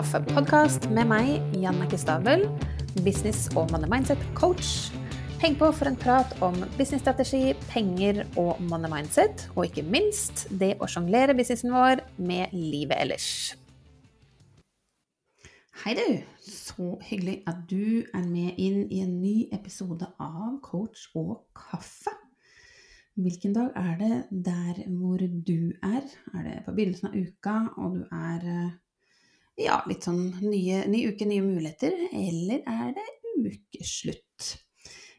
kaffepodkast med meg, Janne Stabel, business- og money mindset-coach. Heng på for en prat om businessstrategi, penger og money mindset, og ikke minst det å sjonglere businessen vår med livet ellers. Hei, du. Så hyggelig at du er med inn i en ny episode av Coach og kaffe. Hvilken dag er det der hvor du er? Er det på begynnelsen av uka, og du er ja, litt sånn nye, ny uke, nye muligheter, eller er det ukeslutt?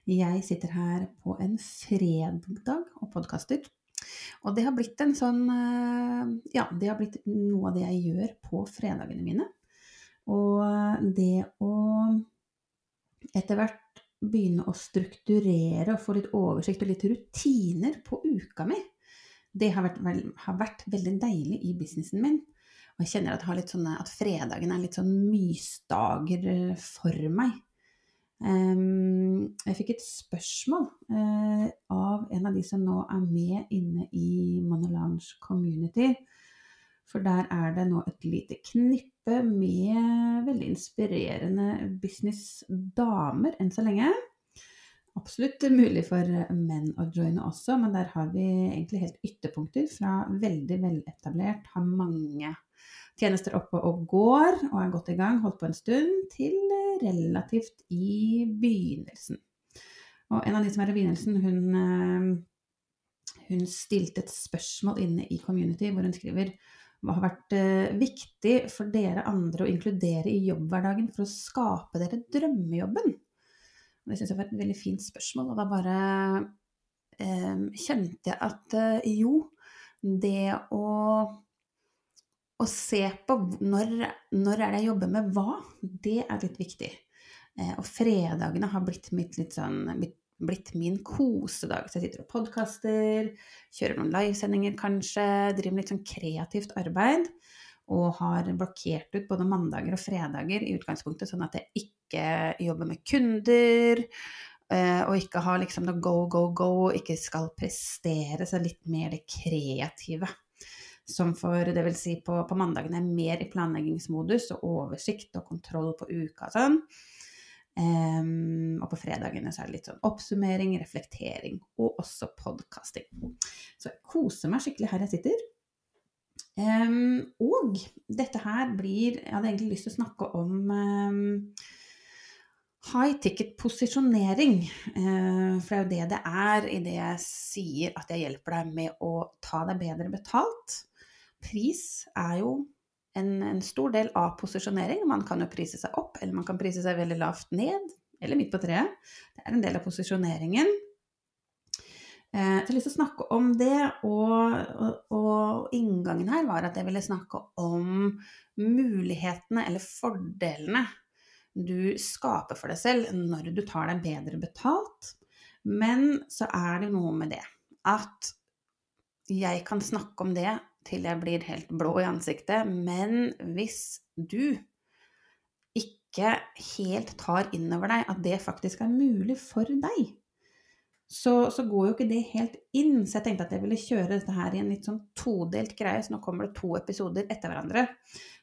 Jeg sitter her på en fredag og podkaster. Og det har blitt en sånn Ja, det har blitt noe av det jeg gjør på fredagene mine. Og det å etter hvert begynne å strukturere og få litt oversikt og litt rutiner på uka mi, det har vært, har vært veldig deilig i businessen min. Og jeg kjenner at, sånne, at fredagen er litt sånn mysdager for meg. Um, jeg fikk et spørsmål uh, av en av de som nå er med inne i Monolange Community. For der er det nå et lite knippe med veldig inspirerende businessdamer enn så lenge. Absolutt mulig for menn å joine også, men der har vi egentlig helt ytterpunkter fra veldig veletablert, har mange tjenester oppe og går og er godt i gang, holdt på en stund, til relativt i begynnelsen. Og en av de som er i begynnelsen, hun, eh, hun stilte et spørsmål inne i community hvor hun skriver hva har vært eh, viktig for dere andre å inkludere i jobbhverdagen for å skape dere drømmejobben? Det syns jeg var et veldig fint spørsmål, og da bare eh, kjente jeg at eh, jo, det å å se på når, når er det jeg jobber med hva, det er litt viktig. Eh, og fredagene har blitt, litt sånn, blitt min kosedag. Så jeg sitter og podkaster, kjører noen livesendinger kanskje, driver med litt sånn kreativt arbeid. Og har blokkert ut både mandager og fredager i utgangspunktet, sånn at jeg ikke jobber med kunder. Eh, og ikke har liksom noe go, go, go, ikke skal prestere, så litt mer det kreative som for det vil si på, på mandagene er mer i planleggingsmodus og oversikt og kontroll på uka og sånn. Um, og på fredagene så er det litt sånn oppsummering, reflektering og også podkasting. Så jeg koser meg skikkelig her jeg sitter. Um, og dette her blir Jeg hadde egentlig lyst til å snakke om um, high ticket posisjonering. Uh, for det er jo det det er i det jeg sier at jeg hjelper deg med å ta deg bedre betalt pris er jo en, en, stor del av posisjonering. Man kan jo prise seg opp, eller man kan prise seg veldig lavt ned, eller midt på treet. Det er en del av posisjoneringen. Eh, jeg har lyst til å snakke om det, og, og, og, inngangen her var at jeg ville snakke om mulighetene eller fordelene du skaper for deg selv når du tar deg bedre betalt. Men så er det noe med det at jeg kan snakke om det til jeg blir helt blå i ansiktet. Men hvis du ikke helt tar inn over deg at det faktisk er mulig for deg, så, så, går jo ikke det helt inn. Så jeg tenkte at jeg ville kjøre dette her i en litt sånn todelt greie. Så nå kommer det to episoder etter hverandre.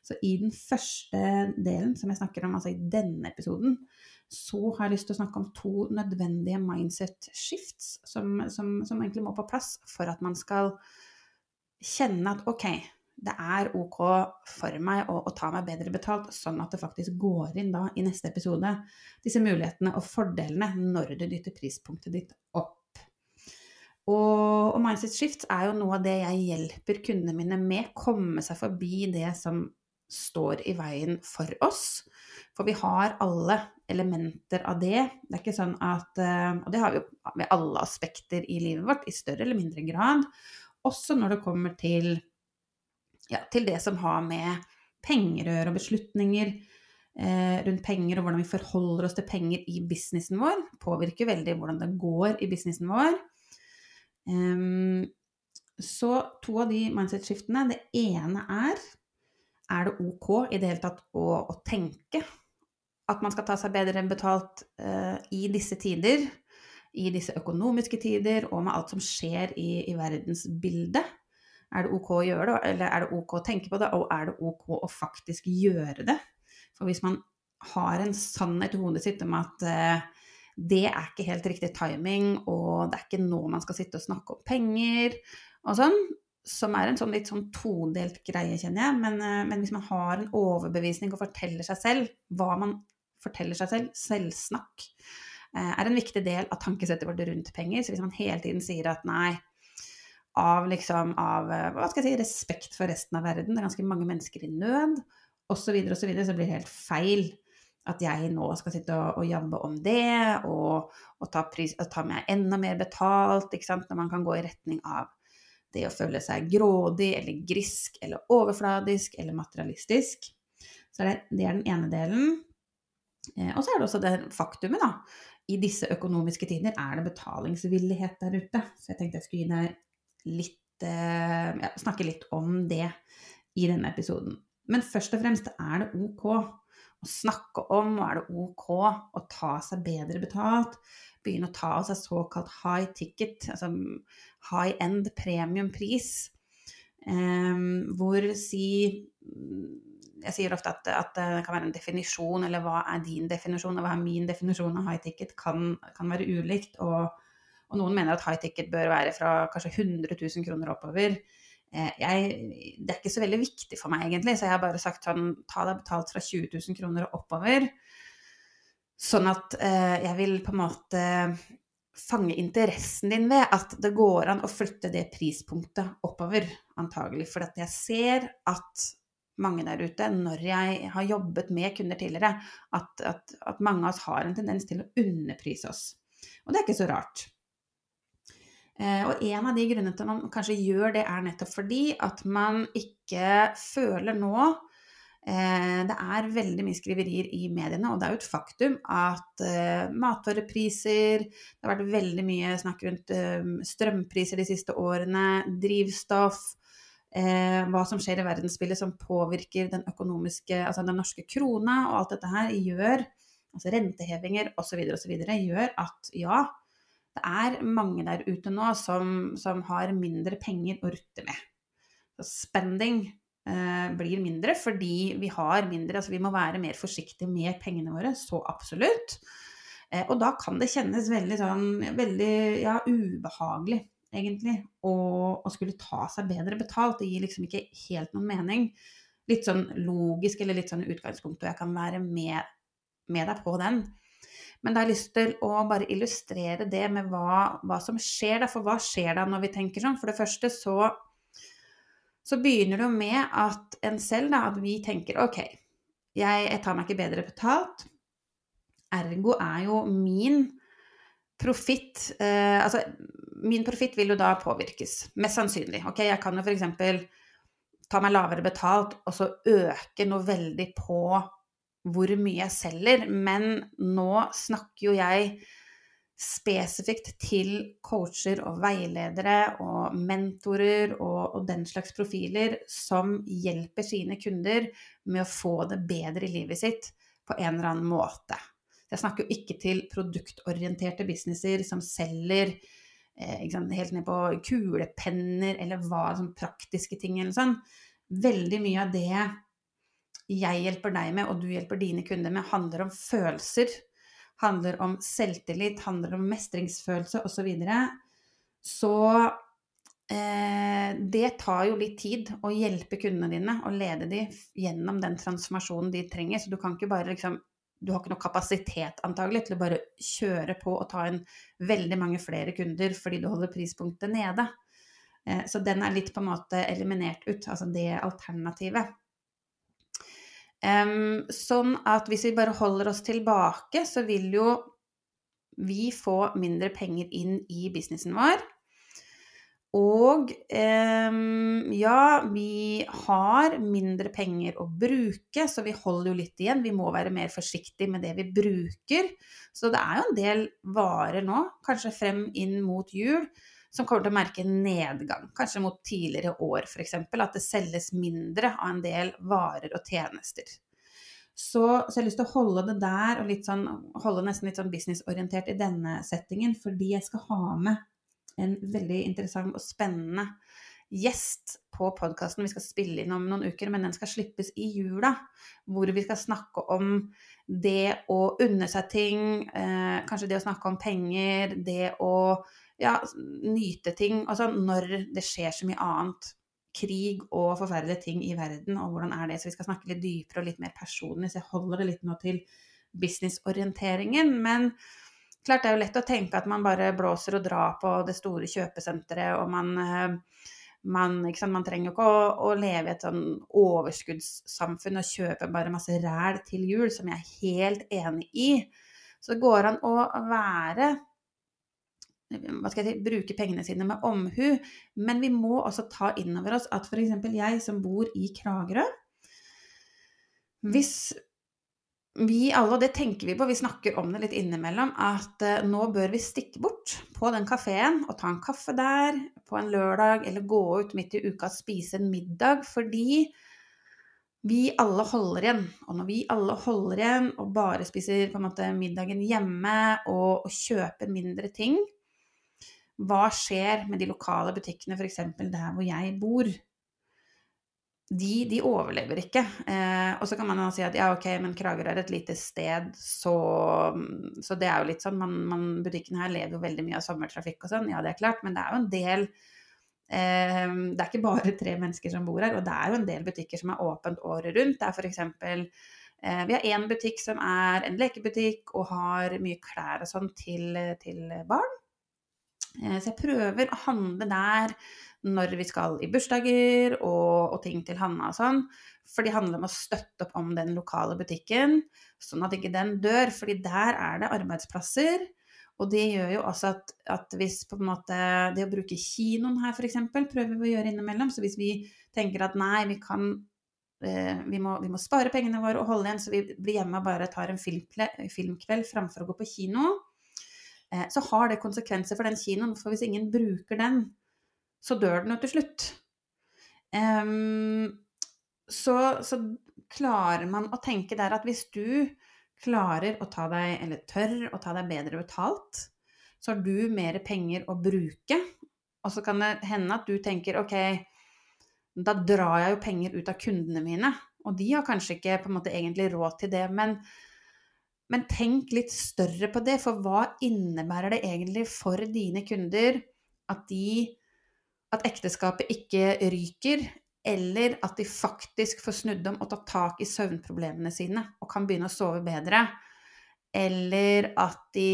Så i den første delen som jeg snakker om, altså i denne episoden, så har jeg lyst til å snakke om to nødvendige mindset shifts som, som, som egentlig må på plass for at man skal kjenne at ok, det er ok for meg å, å, ta meg bedre betalt, sånn at det faktisk går inn da i neste episode, disse mulighetene og fordelene når du dytter prispunktet ditt opp. Og, og Mindset Shifts er jo noe av det jeg hjelper kundene mine med, komme seg forbi det som står i veien for oss. For vi har alle elementer av det. Det er ikke sånn at eh, Og det har vi jo med alle aspekter i livet vårt, i større eller mindre grad. Også når det kommer til, ja, til det som har med penger å gjøre, og beslutninger eh, rundt penger, og hvordan vi forholder oss til penger i businessen vår, påvirker veldig hvordan det går i businessen vår. Um, så to av de mindset-skiftene. Det ene er er det ok i det hele tatt å, å tenke at man skal ta seg bedre enn betalt uh, i disse tider? I disse økonomiske tider og med alt som skjer i, i verdensbildet. Er det ok å gjøre det, eller er det ok å tenke på det, og er det ok å faktisk gjøre det? For hvis man har en sannhet i hodet sitt om at eh, det er ikke helt riktig timing, og det er ikke nå man skal sitte og snakke om penger og sånn, som er en sånn litt sånn todelt greie, kjenner jeg. Men, eh, men, hvis man har en overbevisning og forteller seg selv hva man forteller seg selv, selvsnakk, er en viktig del av tankesettet vårt rundt penger. Så hvis man hele tiden sier at nei, av liksom av eh, hva skal jeg si, respekt for resten av verden, det er ganske mange mennesker i nød, osv., så, videre, og så, videre, så blir det helt feil at jeg nå skal sitte og, og jabbe om det, og, og ta, pris, ta, meg enda mer betalt, når man kan gå i retning av det å føle seg grådig eller grisk eller overfladisk eller materialistisk. Så det, det er den ene delen. Eh, og så er det også det faktumet, da. I disse økonomiske tider er det betalingsvillighet der ute. Så jeg tenkte jeg skulle gi deg litt eh, ja, snakke litt om det i denne episoden. Men først og fremst er det ok å snakke om, og er det ok å ta seg bedre betalt, begynne å ta av seg såkalt high ticket, altså high end premiumpris, eh, hvor si Jeg sier ofte at, at, det kan være en definisjon, eller hva er din definisjon, og hva er min definisjon av high ticket, kan, kan være ulikt. Og, og, noen mener at high ticket bør være fra kanskje 100 000 kroner oppover. Eh, jeg, det er ikke så veldig viktig for meg, egentlig, så jeg har bare sagt sånn Ta deg betalt fra 20 000 kroner og oppover. Sånn at eh, jeg vil på en måte fange interessen din ved at det går an å flytte det prispunktet oppover, antagelig. For jeg ser at mange der ute, når jeg har jobbet med kunder tidligere, at, at, at mange av oss har en tendens til å underprise oss. Og det er ikke så rart. Eh, og en av de grunnene til at man kanskje gjør det, er nettopp fordi at man ikke føler nå eh, Det er veldig mye skriverier i mediene, og det er jo et faktum at eh, matvarepriser Det har vært veldig mye snakk rundt strømpriser de siste årene, drivstoff hva som skjer i verdensbildet som påvirker den økonomiske, altså den norske krona og alt dette her, gjør, altså rentehevinger osv., osv., gjør at ja, det er mange der ute nå som, som har mindre penger å rutte med. Så spending eh, blir mindre fordi vi har mindre, altså vi må være mer forsiktige med pengene våre, så absolutt. Eh, og da kan det kjennes veldig sånn veldig ja, ubehagelig, egentlig, å, å, skulle ta seg bedre betalt. Det gir liksom ikke helt noen mening. Litt sånn logisk eller litt sånn utgangspunkt, og jeg kan være med, med deg på den. Men da har jeg lyst til å bare illustrere det med hva, hva som skjer. Da. For hva skjer da når vi tenker sånn? For det første så, så begynner det jo med at en selv, da, at vi tenker OK, jeg, jeg tar meg ikke bedre betalt. Ergo er jo min profitt eh, Altså, min profitt vil jo da påvirkes. Mest sannsynlig. Ok, jeg kan jo f.eks. ta meg lavere betalt og så øke noe veldig på hvor mye jeg selger, men nå snakker jo jeg spesifikt til coacher og veiledere og mentorer og, og, den slags profiler som hjelper sine kunder med å få det bedre i livet sitt på en eller annen måte. Jeg snakker jo ikke til produktorienterte businesser som selger helt ned på kulepenner eller hva, sånn praktiske ting eller sånn. Veldig mye av det jeg hjelper deg med, og du hjelper dine kunder med, handler om følelser. Handler om selvtillit, handler om mestringsfølelse osv. Så, videre. så eh, det tar jo litt tid å hjelpe kundene dine og lede dem gjennom den transformasjonen de trenger. Så du kan ikke bare liksom Du har ikke noe kapasitet antagelig til å bare kjøre på og ta inn veldig mange flere kunder fordi du holder prispunktet nede. Eh, så den er litt på en måte eliminert ut, altså det alternativet. Sånn at hvis vi bare holder oss tilbake, så vil jo vi få mindre penger inn i businessen vår. Og eh, ja, vi har mindre penger å bruke, så vi holder jo litt igjen. Vi må være mer forsiktige med det vi bruker. Så det er jo en del varer nå, kanskje frem inn mot jul, som kommer til å merke nedgang, kanskje mot tidligere år f.eks. At det selges mindre av en del varer og tjenester. Så, så, jeg har lyst til å holde det der, og sånn, holde nesten litt sånn businessorientert i denne settingen, fordi jeg skal ha med en veldig interessant og spennende gjest på podkasten vi skal spille inn om noen uker, men den skal slippes i jula. Hvor vi skal snakke om det å unne seg ting, eh, kanskje det å snakke om penger, det å ja, nyte ting. Altså når det skjer så mye annet. Krig og forferdelige ting i verden, og hvordan er det. Så vi skal snakke litt dypere og litt mer personlig, så jeg holder det litt nå til businessorienteringen. Men klart det er jo lett å tenke at man bare blåser og drar på det store kjøpesenteret, og man eh, sant, man, trenger jo ikke å, å, leve i et sånn overskuddssamfunn og kjøpe bare masse ræl til jul, som jeg er helt enig i. Så det går an å være hva skal jeg si, bruke pengene sine med omhu. Men vi må også ta inn over oss at f.eks. jeg som bor i Kragerø Hvis vi alle, og det tenker vi på, vi snakker om det litt innimellom, at uh, nå bør vi stikke bort på den kafeen og ta en kaffe der på en lørdag, eller gå ut midt i uka og spise en middag, fordi vi alle holder igjen. Og når vi alle holder igjen og bare spiser måte middagen hjemme og, og kjøper mindre ting, hva skjer med de lokale butikkene, f.eks. der hvor jeg bor? De, de overlever ikke. Eh, og så kan man si at ja, ok, men Kragerø er et lite sted, så, så det er jo litt sånn man, man, Butikkene her lever jo veldig mye av sommertrafikk og sånn, ja det er klart, men det er jo en del eh, Det er ikke bare tre mennesker som bor her, og det er jo en del butikker som er åpent året rundt. Det er f.eks. Eh, vi har én butikk som er en lekebutikk og har mye klær og sånn til, til barn. Eh, så jeg prøver å handle der når vi skal i bursdager og, og ting til Hanna og sånn. For det handler om å støtte opp om den lokale butikken, sånn at ikke den dør. fordi der er det arbeidsplasser. Og det gjør jo også at, at hvis på en måte Det å bruke kinoen her, f.eks., prøver vi å gjøre innimellom. Så hvis vi tenker at nei, vi kan eh, vi, må, vi må spare pengene våre og holde igjen, så vi blir hjemme og bare tar en filmkveld framfor å gå på kino, Eh, så har det konsekvenser for den kinoen. For hvis ingen bruker den, så dør den jo til slutt. Um, så, så, klarer man å tenke der at hvis du klarer å ta deg, eller tør å ta deg bedre betalt, så har du mer penger å bruke. Og så kan det hende at du tenker ok, da drar jeg jo penger ut av kundene mine. Og de har kanskje ikke på en måte egentlig råd til det, men men tenk litt større på det, for hva innebærer det egentlig for dine kunder at, de, at ekteskapet ikke ryker, eller at de faktisk får snudd om og tatt tak i søvnproblemene sine og kan begynne å sove bedre? Eller at de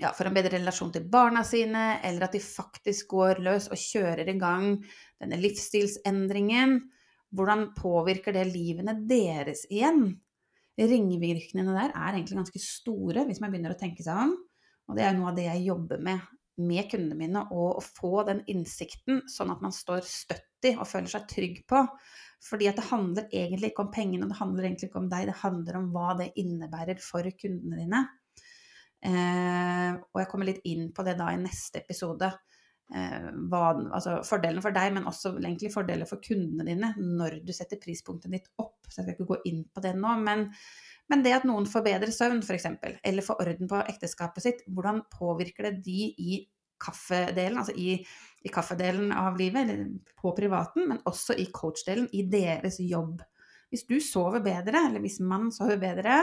ja, får en bedre relasjon til barna sine, eller at de faktisk går løs og kjører i gang denne livsstilsendringen. Hvordan påvirker det livene deres igjen? ringvirkningene der er egentlig ganske store, hvis man begynner å tenke seg om. Og det er noe av det jeg jobber med med kundene mine, og å få den innsikten, sånn at man står støtt i og føler seg trygg på. Fordi at det handler egentlig ikke om pengene, det handler egentlig ikke om deg, det handler om hva det innebærer for kundene dine. Eh, og jeg kommer litt inn på det da i neste episode. Eh, hva, altså fordelen for deg, men også egentlig fordeler for kundene dine når du setter prispunktet ditt opp. Så jeg skal ikke gå inn på det nå. Men, men det at noen får bedre søvn, f.eks., eller får orden på ekteskapet sitt, hvordan påvirker det de i kaffedelen, altså i, i kaffedelen av livet, eller på privaten, men også i coachdelen, i deres jobb. Hvis du sover bedre, eller hvis man sover bedre,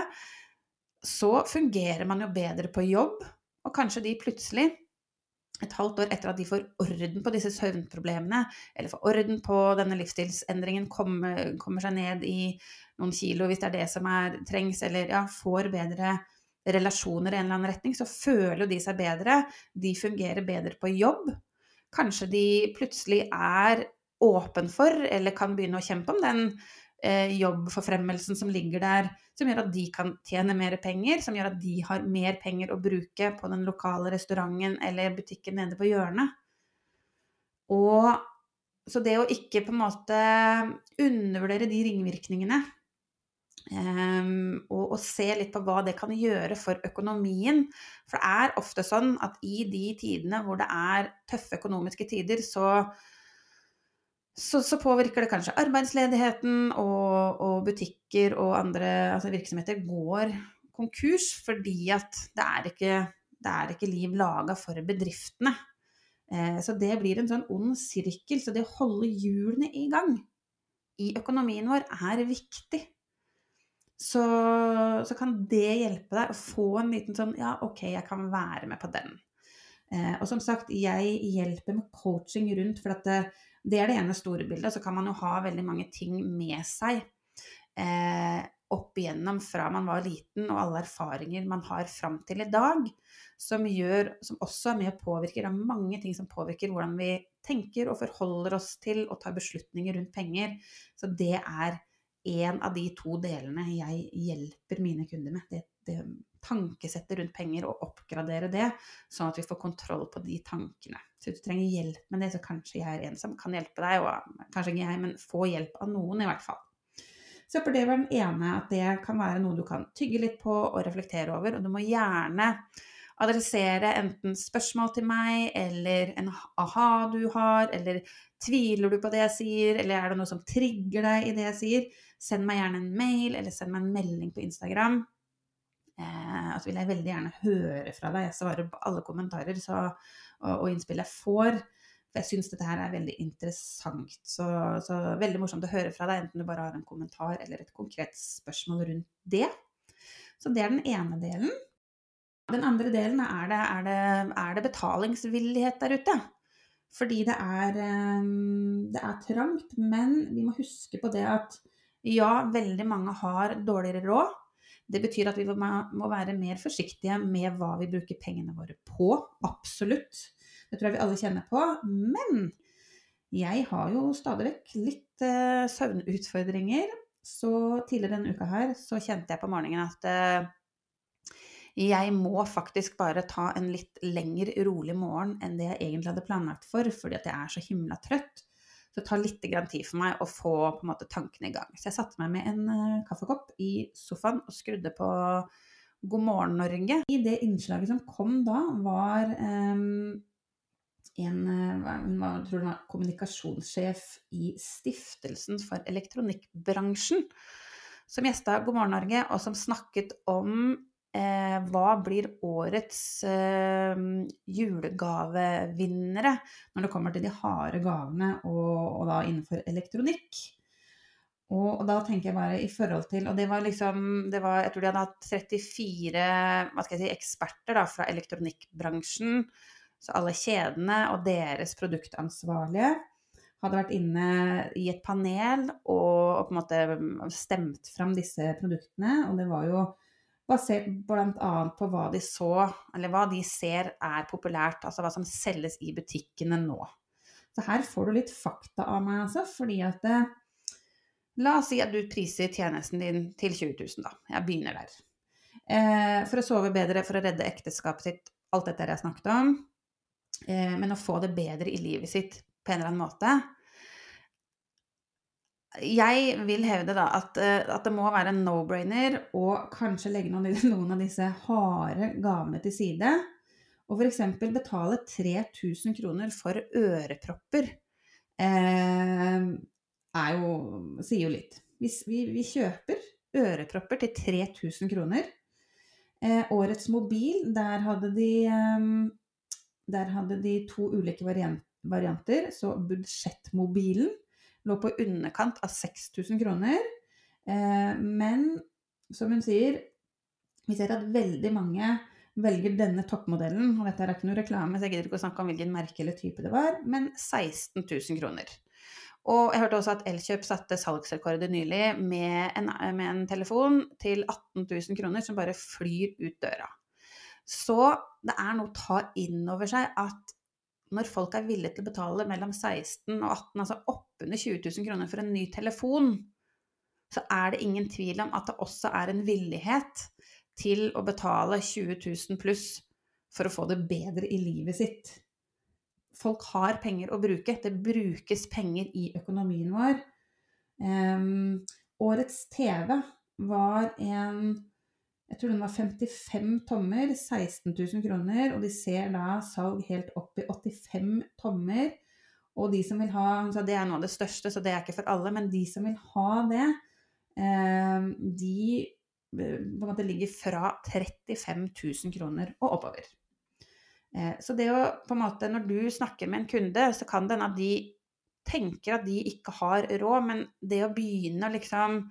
så fungerer man jo bedre på jobb, og kanskje de plutselig et halvt år etter at de får orden på disse søvnproblemene, eller får orden på denne livsstilsendringen, kommer, kommer, seg ned i noen kilo hvis det er det som er, trengs, eller ja, får bedre relasjoner i en eller annen retning, så føler de seg bedre. De fungerer bedre på jobb. Kanskje de plutselig er åpen for, eller kan begynne å kjempe om den eh, jobbforfremmelsen som ligger der, som gjør at de kan tjene mer penger, som gjør at de har mer penger å bruke på den lokale restauranten eller butikken nede på hjørnet. Og så det å ikke på en måte undervurdere de ringvirkningene um, og, og, se litt på hva det kan gjøre for økonomien For det er ofte sånn at i de tidene hvor det er tøffe økonomiske tider, så så, så, påvirker det kanskje arbeidsledigheten, og, og butikker og andre altså virksomheter går konkurs fordi at det er ikke, det er ikke liv laga for bedriftene. Eh, så det blir en sånn ond sirkel. Så det å holde hjulene i gang i økonomien vår er viktig. Så, så, kan det hjelpe deg å få en liten sånn Ja, ok, jeg kan være med på den. Eh, og som sagt, jeg hjelper med coaching rundt, for at det, det, er det ene store bildet. Så kan man jo ha veldig mange ting med seg eh, opp igjennom fra man var liten, og alle erfaringer man har fram til i dag, som, gjør, som også er med og påvirker. Det er mange ting som påvirker hvordan vi tenker og forholder oss til og tar beslutninger rundt penger. Så det er en av de to delene jeg hjelper mine kunder med. Det, det tankesettet rundt penger og oppgradere det, sånn at vi får kontroll på de tankene. Så hvis du trenger hjelp med det, så kanskje jeg er en som kan hjelpe deg, og kanskje ikke jeg, men få hjelp av noen i hvert fall. Så for det var den ene, at det kan være noe du kan tygge litt på og reflektere over. Og du må gjerne adressere enten spørsmål til meg, eller en aha du har, eller tviler du på det jeg sier, eller er det noe som trigger deg i det jeg sier? Send meg gjerne en mail, eller send meg en melding på Instagram. Eh, så vil jeg veldig gjerne høre fra deg. Jeg svarer på alle kommentarer så, og, og innspill jeg får. For jeg syns dette her er veldig interessant. Så, så, veldig morsomt å høre fra deg, enten du bare har en kommentar eller et konkret spørsmål rundt det. Så det er den ene delen. Den andre delen er det, er det, er det betalingsvillighet der ute. Fordi det er, ehm, det er trangt, men vi må huske på det at ja, veldig mange har dårligere råd. Det betyr at vi må være mer forsiktige med hva vi bruker pengene våre på. Absolutt. Det tror jeg vi alle kjenner på. Men jeg har jo stadig vekk litt uh, søvnutfordringer. Så tidligere denne uka her så kjente jeg på morgenen at uh, jeg må faktisk bare ta en litt lengre, rolig morgen enn det jeg egentlig hadde planlagt for, fordi at jeg er så himla trøtt. Så det tar litt tid for meg å få måte, tankene i gang. Så jeg satte meg med en uh, kaffekopp i sofaen og skrudde på God morgen Norge. I det innslaget som kom da, var um, en eh, var, tror hun var kommunikasjonssjef i Stiftelsen for elektronikkbransjen, som gjesta God morgen Norge, og som snakket om eh, hva blir årets eh, julegavevinnere når det kommer til de harde gavene, og, og da innenfor elektronikk. Og, da tenker jeg bare i forhold til Og det var liksom det var, Jeg tror de hadde hatt 34 hva skal jeg si, eksperter da, fra elektronikkbransjen så alle kjedene og deres produktansvarlige hadde vært inne i et panel og, og på en måte stemt fram disse produktene. Og det var jo basert bl.a. på hva de så, eller hva de ser er populært, altså hva som selges i butikkene nå. Så her får du litt fakta av meg, altså, fordi at det, La oss si at du priser tjenesten din til 20 000, da. Jeg begynner der. Eh, for å sove bedre, for å redde ekteskapet sitt, alt dette jeg snakket om. Eh, men å få det bedre i livet sitt på en eller annen måte. Jeg vil hevde da at, eh, at det må være en no-brainer å kanskje legge noen, av disse harde gavene til side. Og f.eks. betale 3000 kroner for ørepropper. Eh, er jo sier jo litt. Hvis vi, vi kjøper ørepropper til 3000 kroner. Eh, årets mobil, der hadde de eh, der hadde de to ulike varianter. Så budsjettmobilen lå på underkant av 6000 kroner. Eh, men som hun sier, vi ser at veldig mange velger denne toppmodellen. Og dette er ikke noe reklame, så jeg gidder ikke å snakke om hvilken merke eller type det var, men 16 000 kroner. Og jeg hørte også at Elkjøp satte salgsrekorder nylig med en, med en telefon til 18 000 kroner som bare flyr ut døra. Så det er noe å ta inn over seg at når folk er villige til å betale mellom 16 og 18, altså oppunder 20 000 kroner for en ny telefon, så er det ingen tvil om at det også er en villighet til å betale 20 000 pluss for å få det bedre i livet sitt. Folk har penger å bruke. Det brukes penger i økonomien vår. Um, årets TV var en jeg tror den var 55 tommer, 16 000 kroner. Og de ser da salg helt opp i 85 tommer. Og de som vil ha så Det er noe av det største, så det er ikke for alle. Men de som vil ha det, eh, de eh, på en måte ligger fra 35 000 kroner og oppover. Eh, så det å på en måte Når du snakker med en kunde, så kan det hende at de tenker at de ikke har råd, men det å begynne å liksom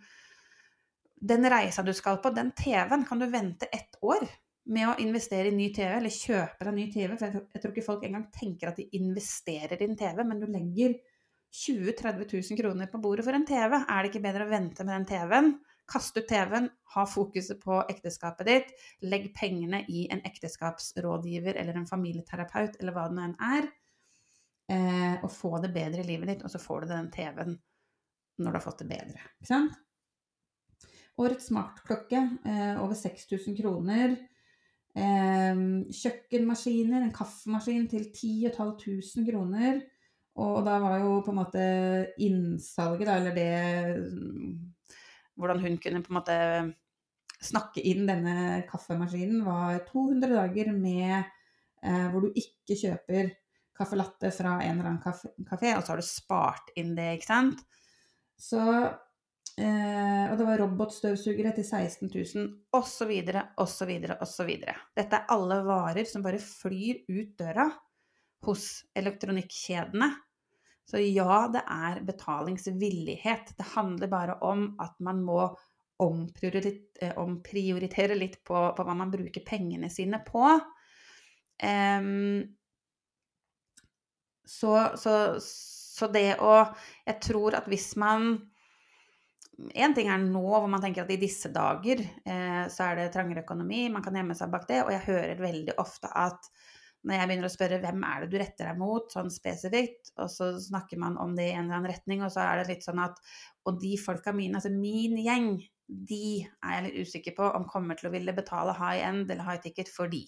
Den reisa du skal på, den TV-en, kan du vente ett år med å investere i ny TV, eller kjøpe deg ny TV. For jeg, tror ikke folk engang tenker at de investerer i en TV, men du legger 20 000-30 000 kroner på bordet for en TV. Er det ikke bedre å vente med den TV-en? Kast ut TV-en, ha fokuset på ekteskapet ditt. Legg pengene i en ekteskapsrådgiver eller en familieterapeut eller hva det nå enn er. Eh, og få det bedre i livet ditt, og så får du den TV-en når du har fått det bedre. Ikke sant? Årets smartklokke, eh, over 6000 kroner. Eh, kjøkkenmaskiner, en kaffemaskin til 10 500 kroner. Og da var jo på en måte innsalget, da, eller det Hvordan hun kunne på en måte snakke inn denne kaffemaskinen, var 200 dager med eh, hvor du ikke kjøper caffè latte fra en eller annen kafé, og så har du spart inn det, ikke sant. Så Og det var robotstøvsugere til 16 000, osv., osv., osv. Dette er alle varer som bare flyr ut døra hos elektronikkjedene. Så ja, det er betalingsvillighet. Det handler bare om at man må omprioritere, omprioritere litt på, på, hva man bruker pengene sine på. Um, så, så, så, det å Jeg tror at hvis man Én ting er nå hvor man tenker at i disse dager eh, så er det trangere økonomi, man kan gjemme seg bak det, og jeg hører veldig ofte at når jeg begynner å spørre hvem er det du retter deg mot, sånn spesifikt, og så snakker man om det i en eller annen retning, og så er det litt sånn at Og de folka mine, altså min gjeng, de er jeg litt usikker på om kommer til å ville betale high end eller high ticket for de.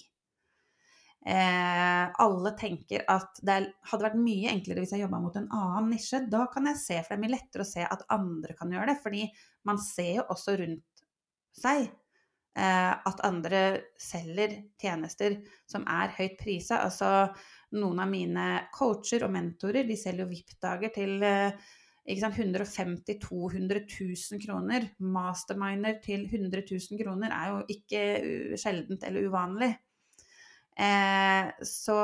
Eh, alle tenker at det hadde vært mye enklere hvis jeg jobba mot en annen nisje. Da kan jeg se, for det er mye lettere å se at andre kan gjøre det. Fordi man ser jo også rundt seg Eh, at andre selger tjenester som er høyt prisa. Altså noen av mine coacher og mentorer de selger jo VIP-dager til 150 200 000 kroner. Masterminer til 100 000 kroner er jo ikke sjeldent eller uvanlig. Eh, så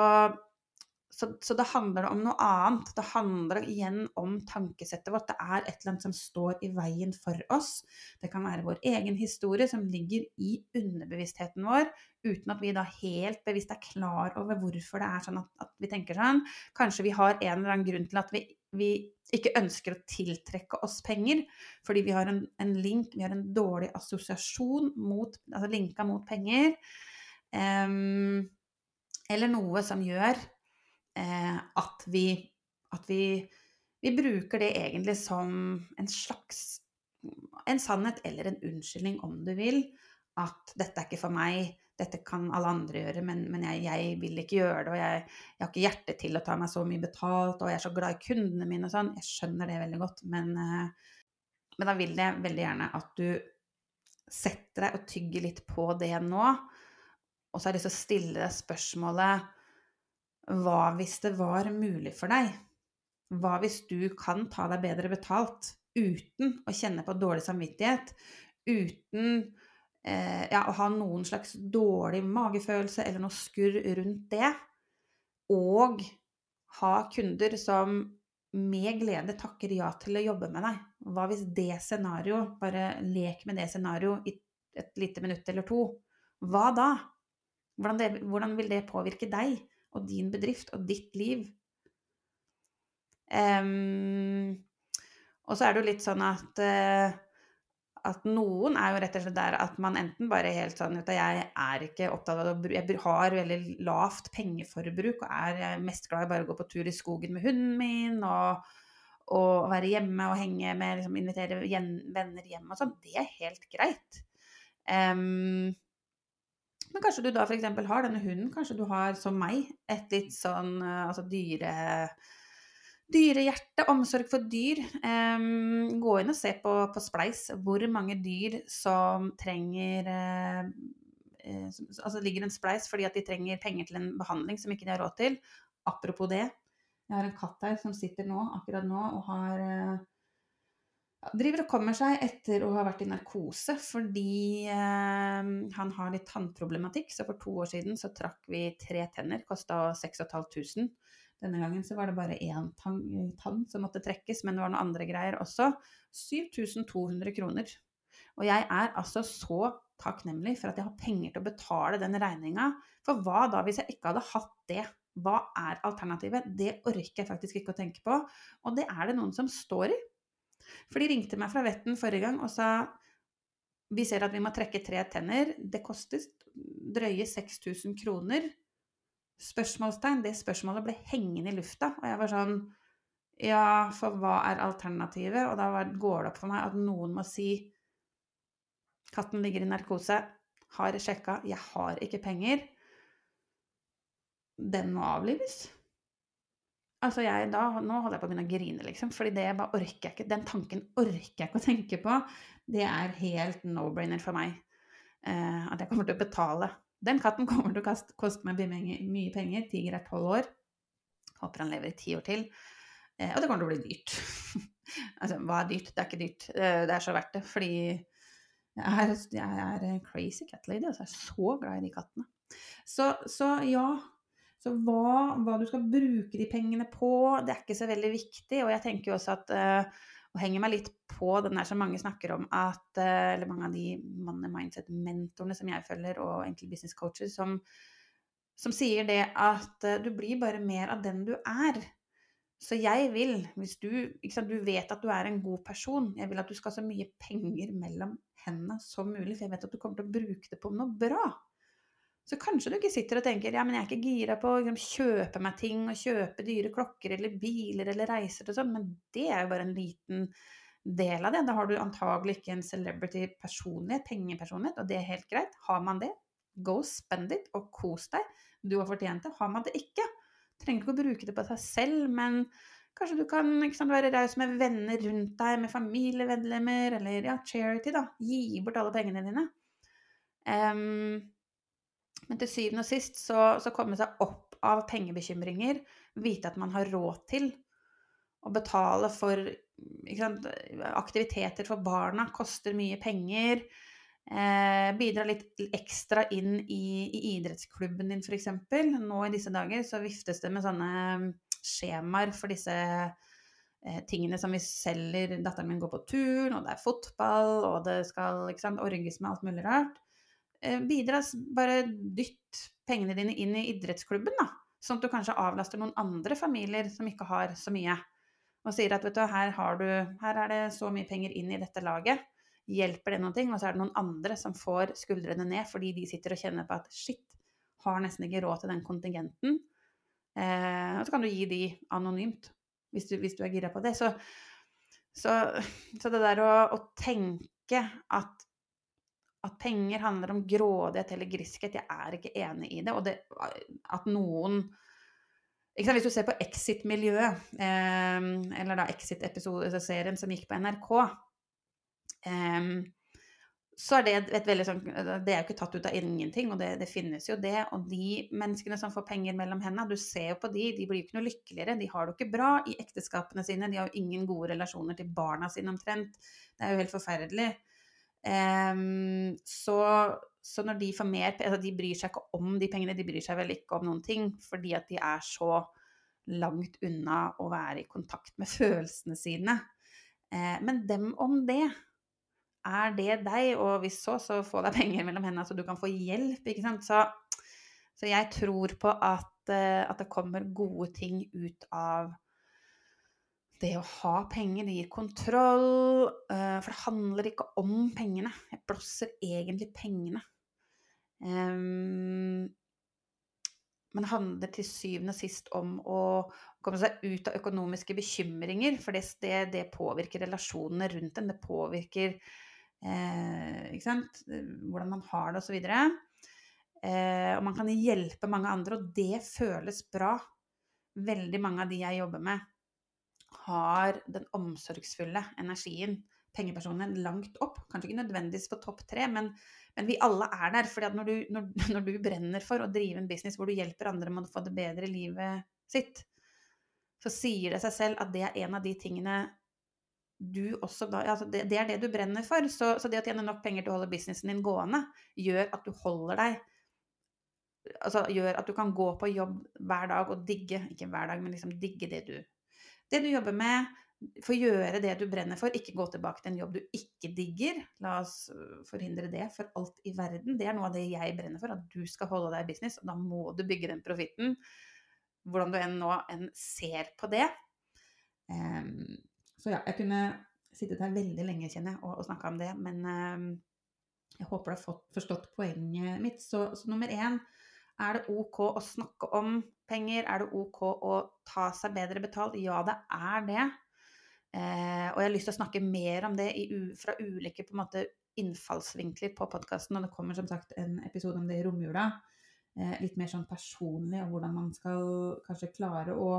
så, så, det handler om noe annet. Det handler igjen om tankesettet vårt. Det er et eller annet som står i veien for oss. Det kan være vår egen historie som ligger i underbevisstheten vår, uten at vi da helt bevisst er klar over hvorfor det er sånn at, at vi tenker sånn. Kanskje vi har en eller annen grunn til at vi, vi ikke ønsker å tiltrekke oss penger, fordi vi har en, en link, vi har en dårlig assosiasjon mot, altså linka mot penger. Um, eller noe som gjør eh, at, vi, at vi, vi, bruker det egentlig som en slags en sannhet eller en unnskyldning, om du vil. At 'dette er ikke for meg', 'dette kan alle andre gjøre', men, men jeg, jeg, vil ikke gjøre det. Og jeg, jeg, har ikke hjerte til å ta meg så mye betalt, og jeg er så glad i kundene mine og sånn. Jeg skjønner det veldig godt, men, eh, men da vil jeg veldig gjerne at du setter deg og tygger litt på det nå. Og så har jeg lyst til å stille spørsmålet hva hvis det var mulig for deg? Hva hvis du kan ta deg bedre betalt uten å kjenne på dårlig samvittighet? Uten eh, ja, å ha noen slags dårlig magefølelse eller noe skurr rundt det? Og ha kunder som med glede takker ja til å jobbe med deg. Hva hvis det scenarioet bare lek med det scenarioet i et lite minutt eller to. Hva da? Hvordan, det, hvordan vil det påvirke deg? og din bedrift og ditt liv. Um, og så er det jo litt sånn at, uh, at noen er jo rett og slett der at man enten bare helt sånn at Jeg er ikke opptatt av å Jeg har veldig lavt pengeforbruk og er mest glad i bare å gå på tur i skogen med hunden min og, og være hjemme og henge med liksom, Invitere venner hjem og sånn. Det er helt greit. Um, men kanskje du da f.eks. har denne hunden, kanskje du har, som meg, et litt sånn eh, altså dyre Dyrehjerte, omsorg for dyr. Um, gå inn og se på, på, Spleis hvor mange dyr som trenger uh, uh, Altså ligger en spleis fordi at de trenger penger til en behandling som ikke de har råd til. Apropos det. Jeg har en katt her som sitter nå, akkurat nå og har uh, driver og kommer seg etter å ha vært i narkose fordi eh, han har litt tannproblematikk. Så for to år siden så trakk vi tre tenner, kosta 6500. Denne gangen så var det bare én tann, tann, som måtte trekkes, men det var noen andre greier også. 7200 kroner. Og jeg er altså så takknemlig for at jeg har penger til å betale den regninga. For hva da hvis jeg ikke hadde hatt det? Hva er alternativet? Det orker jeg faktisk ikke å tenke på. Og det er det noen som står i. For de ringte meg fra Vetten forrige gang og sa vi ser at vi må trekke tre tenner. Det koster drøye 6000 kroner. Spørsmålstegn. Det spørsmålet ble hengende i lufta. Og jeg var sånn Ja, for hva er alternativet? Og da går det opp for meg at noen må si Katten ligger i narkose. Har sjekka. Jeg har ikke penger. Den må avlives. Altså jeg, da, nå holder jeg på å begynne å grine, liksom. fordi. Den tanken orker jeg ikke å tenke på. Det er helt no-brainer for meg. Eh, at jeg kommer til å betale. Den katten kommer til å koste, koste meg mye penger. Tiger er tolv år. Håper han lever i ti år til. Eh, og det kommer til å bli dyrt. altså, hva er dyrt? Det er ikke dyrt. Eh, det er så verdt det. Fordi jeg er, er crazy cat lady. Altså, jeg er så glad i de kattene. Så, så ja, så hva, hva, du skal bruke de pengene på, det er ikke så veldig viktig. Og jeg tenker jo også at uh, Og henger meg litt på den der som mange snakker om at uh, Eller mange av de money mindset-mentorene som jeg følger, og egentlig business coaches, som, som sier det at uh, du blir bare mer av den du er. Så jeg vil, hvis du, sant, du vet at du er en god person, jeg vil at du skal ha så mye penger mellom hendene som mulig, for jeg vet at du kommer til å bruke det på noe bra. Så kanskje du ikke sitter og tenker ja, men jeg er ikke gira på å liksom, kjøpe meg ting og kjøpe dyre klokker eller biler eller reiser og sånn, men det er jo bare en liten del av det. Da har du antagelig ikke en celebrity-personlighet, pengepersonlighet, og det er helt greit. Har man det, go spend it og kos deg. Du har fortjent det. Har man det ikke, trenger ikke å bruke det på seg selv, men kanskje du kan sant, være raus med venner rundt deg, med familiemedlemmer, eller ja, charity, da. Gi bort alle pengene dine. Um, men til syvende og sist så, så komme seg opp av pengebekymringer, vite at man har råd til å betale for sant, aktiviteter for barna, koster mye penger. Eh, bidra litt ekstra inn i, i idrettsklubben din, f.eks. Nå i disse dager så viftes det med sånne skjemaer for disse eh, tingene som vi selger. Datteren min går på turn, og det er fotball, og det skal sant, orges med alt mulig rart. Eh, bidra, bare dytt pengene dine inn i idrettsklubben, da. Sånn at du kanskje avlaster noen andre familier som ikke har så mye. Og sier at vet du, her, har du, her er det så mye penger inn i dette laget. Hjelper det noen ting? Og så er det noen andre som får skuldrene ned fordi de sitter og kjenner på at shit, har nesten ikke råd til den kontingenten. Eh, og så kan du gi de anonymt, hvis du, hvis du er gira på det. Så, så, så det der å, å tenke at at penger handler om grådighet eller griskhet. Jeg er ikke enig i det. Og det, at noen Hvis du ser på Exit-miljøet, eh, eller da Exit-serien som gikk på NRK, eh, så er det et veldig sånn Det er jo ikke tatt ut av ingenting, og det, det, finnes jo det. Og de menneskene som får penger mellom hendene, du ser jo på de, de blir jo ikke noe lykkeligere. De har det jo ikke bra i ekteskapene sine, de har jo ingen gode relasjoner til barna sine omtrent. Det er jo helt forferdelig. Um, så, så, når de får mer altså De bryr seg ikke om de pengene, de bryr seg vel ikke om noen ting, fordi at de er så langt unna å være i kontakt med følelsene sine. Uh, men dem om det. Er det deg? Og hvis så, så få deg penger mellom hendene så du kan få hjelp. ikke sant? Så, så jeg tror på at, uh, at det kommer gode ting ut av det å ha penger, det gir kontroll. Uh, for det handler ikke om pengene. Jeg blåser egentlig pengene. Um, men det handler til syvende og sist om å komme seg ut av økonomiske bekymringer. For det, det, det påvirker relasjonene rundt en. Det påvirker eh, hvordan man har det, osv. Eh, og man kan hjelpe mange andre, og det føles bra. Veldig mange av de jeg jobber med, har den omsorgsfulle energien, pengepersonen, langt opp. Kanskje ikke nødvendigvis på topp tre, men, men vi alle er der. fordi når du, når, når du, brenner for å drive en business hvor du hjelper andre med å få det bedre i livet sitt, så sier det seg selv at det er en av de tingene du også da altså det, det, er det du brenner for. Så, så, det å tjene nok penger til å holde businessen din gående, gjør at du holder deg Altså gjør at du kan gå på jobb hver dag og digge Ikke hver dag, men liksom digge det du Det du jobber med. For å gjøre det du brenner for, ikke gå tilbake til en jobb du ikke digger. La oss øh, forhindre det for alt i verden. Det er noe av det jeg brenner for, at du skal holde deg i business. Og da må du bygge den profitten. Hvordan du enn nå enn ser på det. Um, så ja, jeg kunne sittet her veldig lenge, kjenner jeg, og, og snakka om det. Men um, jeg håper du har fått forstått poenget mitt. Så, så, nummer én er det ok å snakke om penger? Er det ok å ta seg bedre betalt? Ja, det er det. Eh, og jeg har lyst til å snakke mer om det i, fra ulike måte, innfallsvinkler på podkasten. Og det kommer som sagt en episode om det i romjula. Eh, litt mer sånn personlig, og hvordan man skal kanskje klare å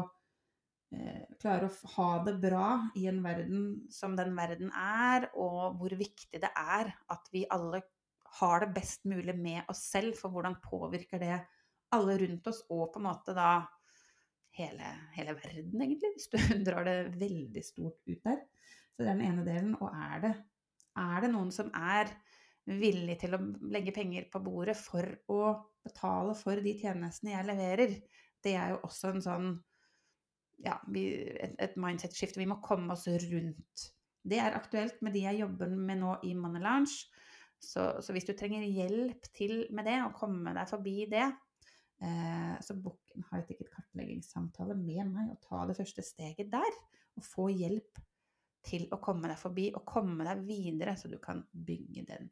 Eh, klare å ha det bra i en verden som den verden er, og hvor viktig det er at vi alle har det best mulig med oss selv, for hvordan påvirker det alle rundt oss, og på en måte da hele, hele verden, egentlig, hvis du drar det veldig stort ut der. Så det er den ene delen. Og er det, er det noen som er villig til å legge penger på bordet for å betale for de tjenestene jeg leverer? Det er jo også en sånn ja, et, et mindset-skifte. Vi må komme oss rundt. Det er aktuelt med de jeg jobber med nå i Money Lounge. Så, så hvis du trenger hjelp til med det, og komme deg forbi det, så book en high ticket kartleggingssamtale med meg og ta det første steget der. Og få hjelp til å komme deg forbi og komme deg videre, så du kan bygge den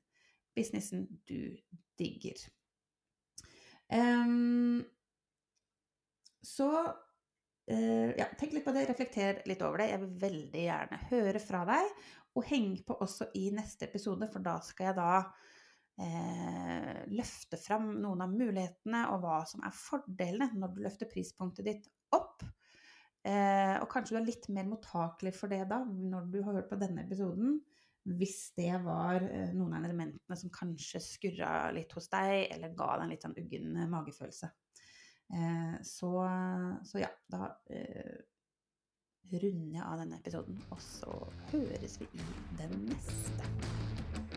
businessen du digger. Um, så Uh, ja, tenk litt på det, reflekter litt over det. Jeg vil veldig gjerne høre fra deg. Og heng på også i neste episode, for da skal jeg da uh, løfte fram noen av mulighetene og hva som er fordelene når du løfter prispunktet ditt opp. Eh, og kanskje du er litt mer mottakelig for det da, når du har hørt på denne episoden. Hvis det var noen av elementene som kanskje skurra litt hos deg, eller ga deg en litt sånn uggen magefølelse. Eh, så, så, ja, da eh, runder jeg av denne episoden, og så høres vi i den neste.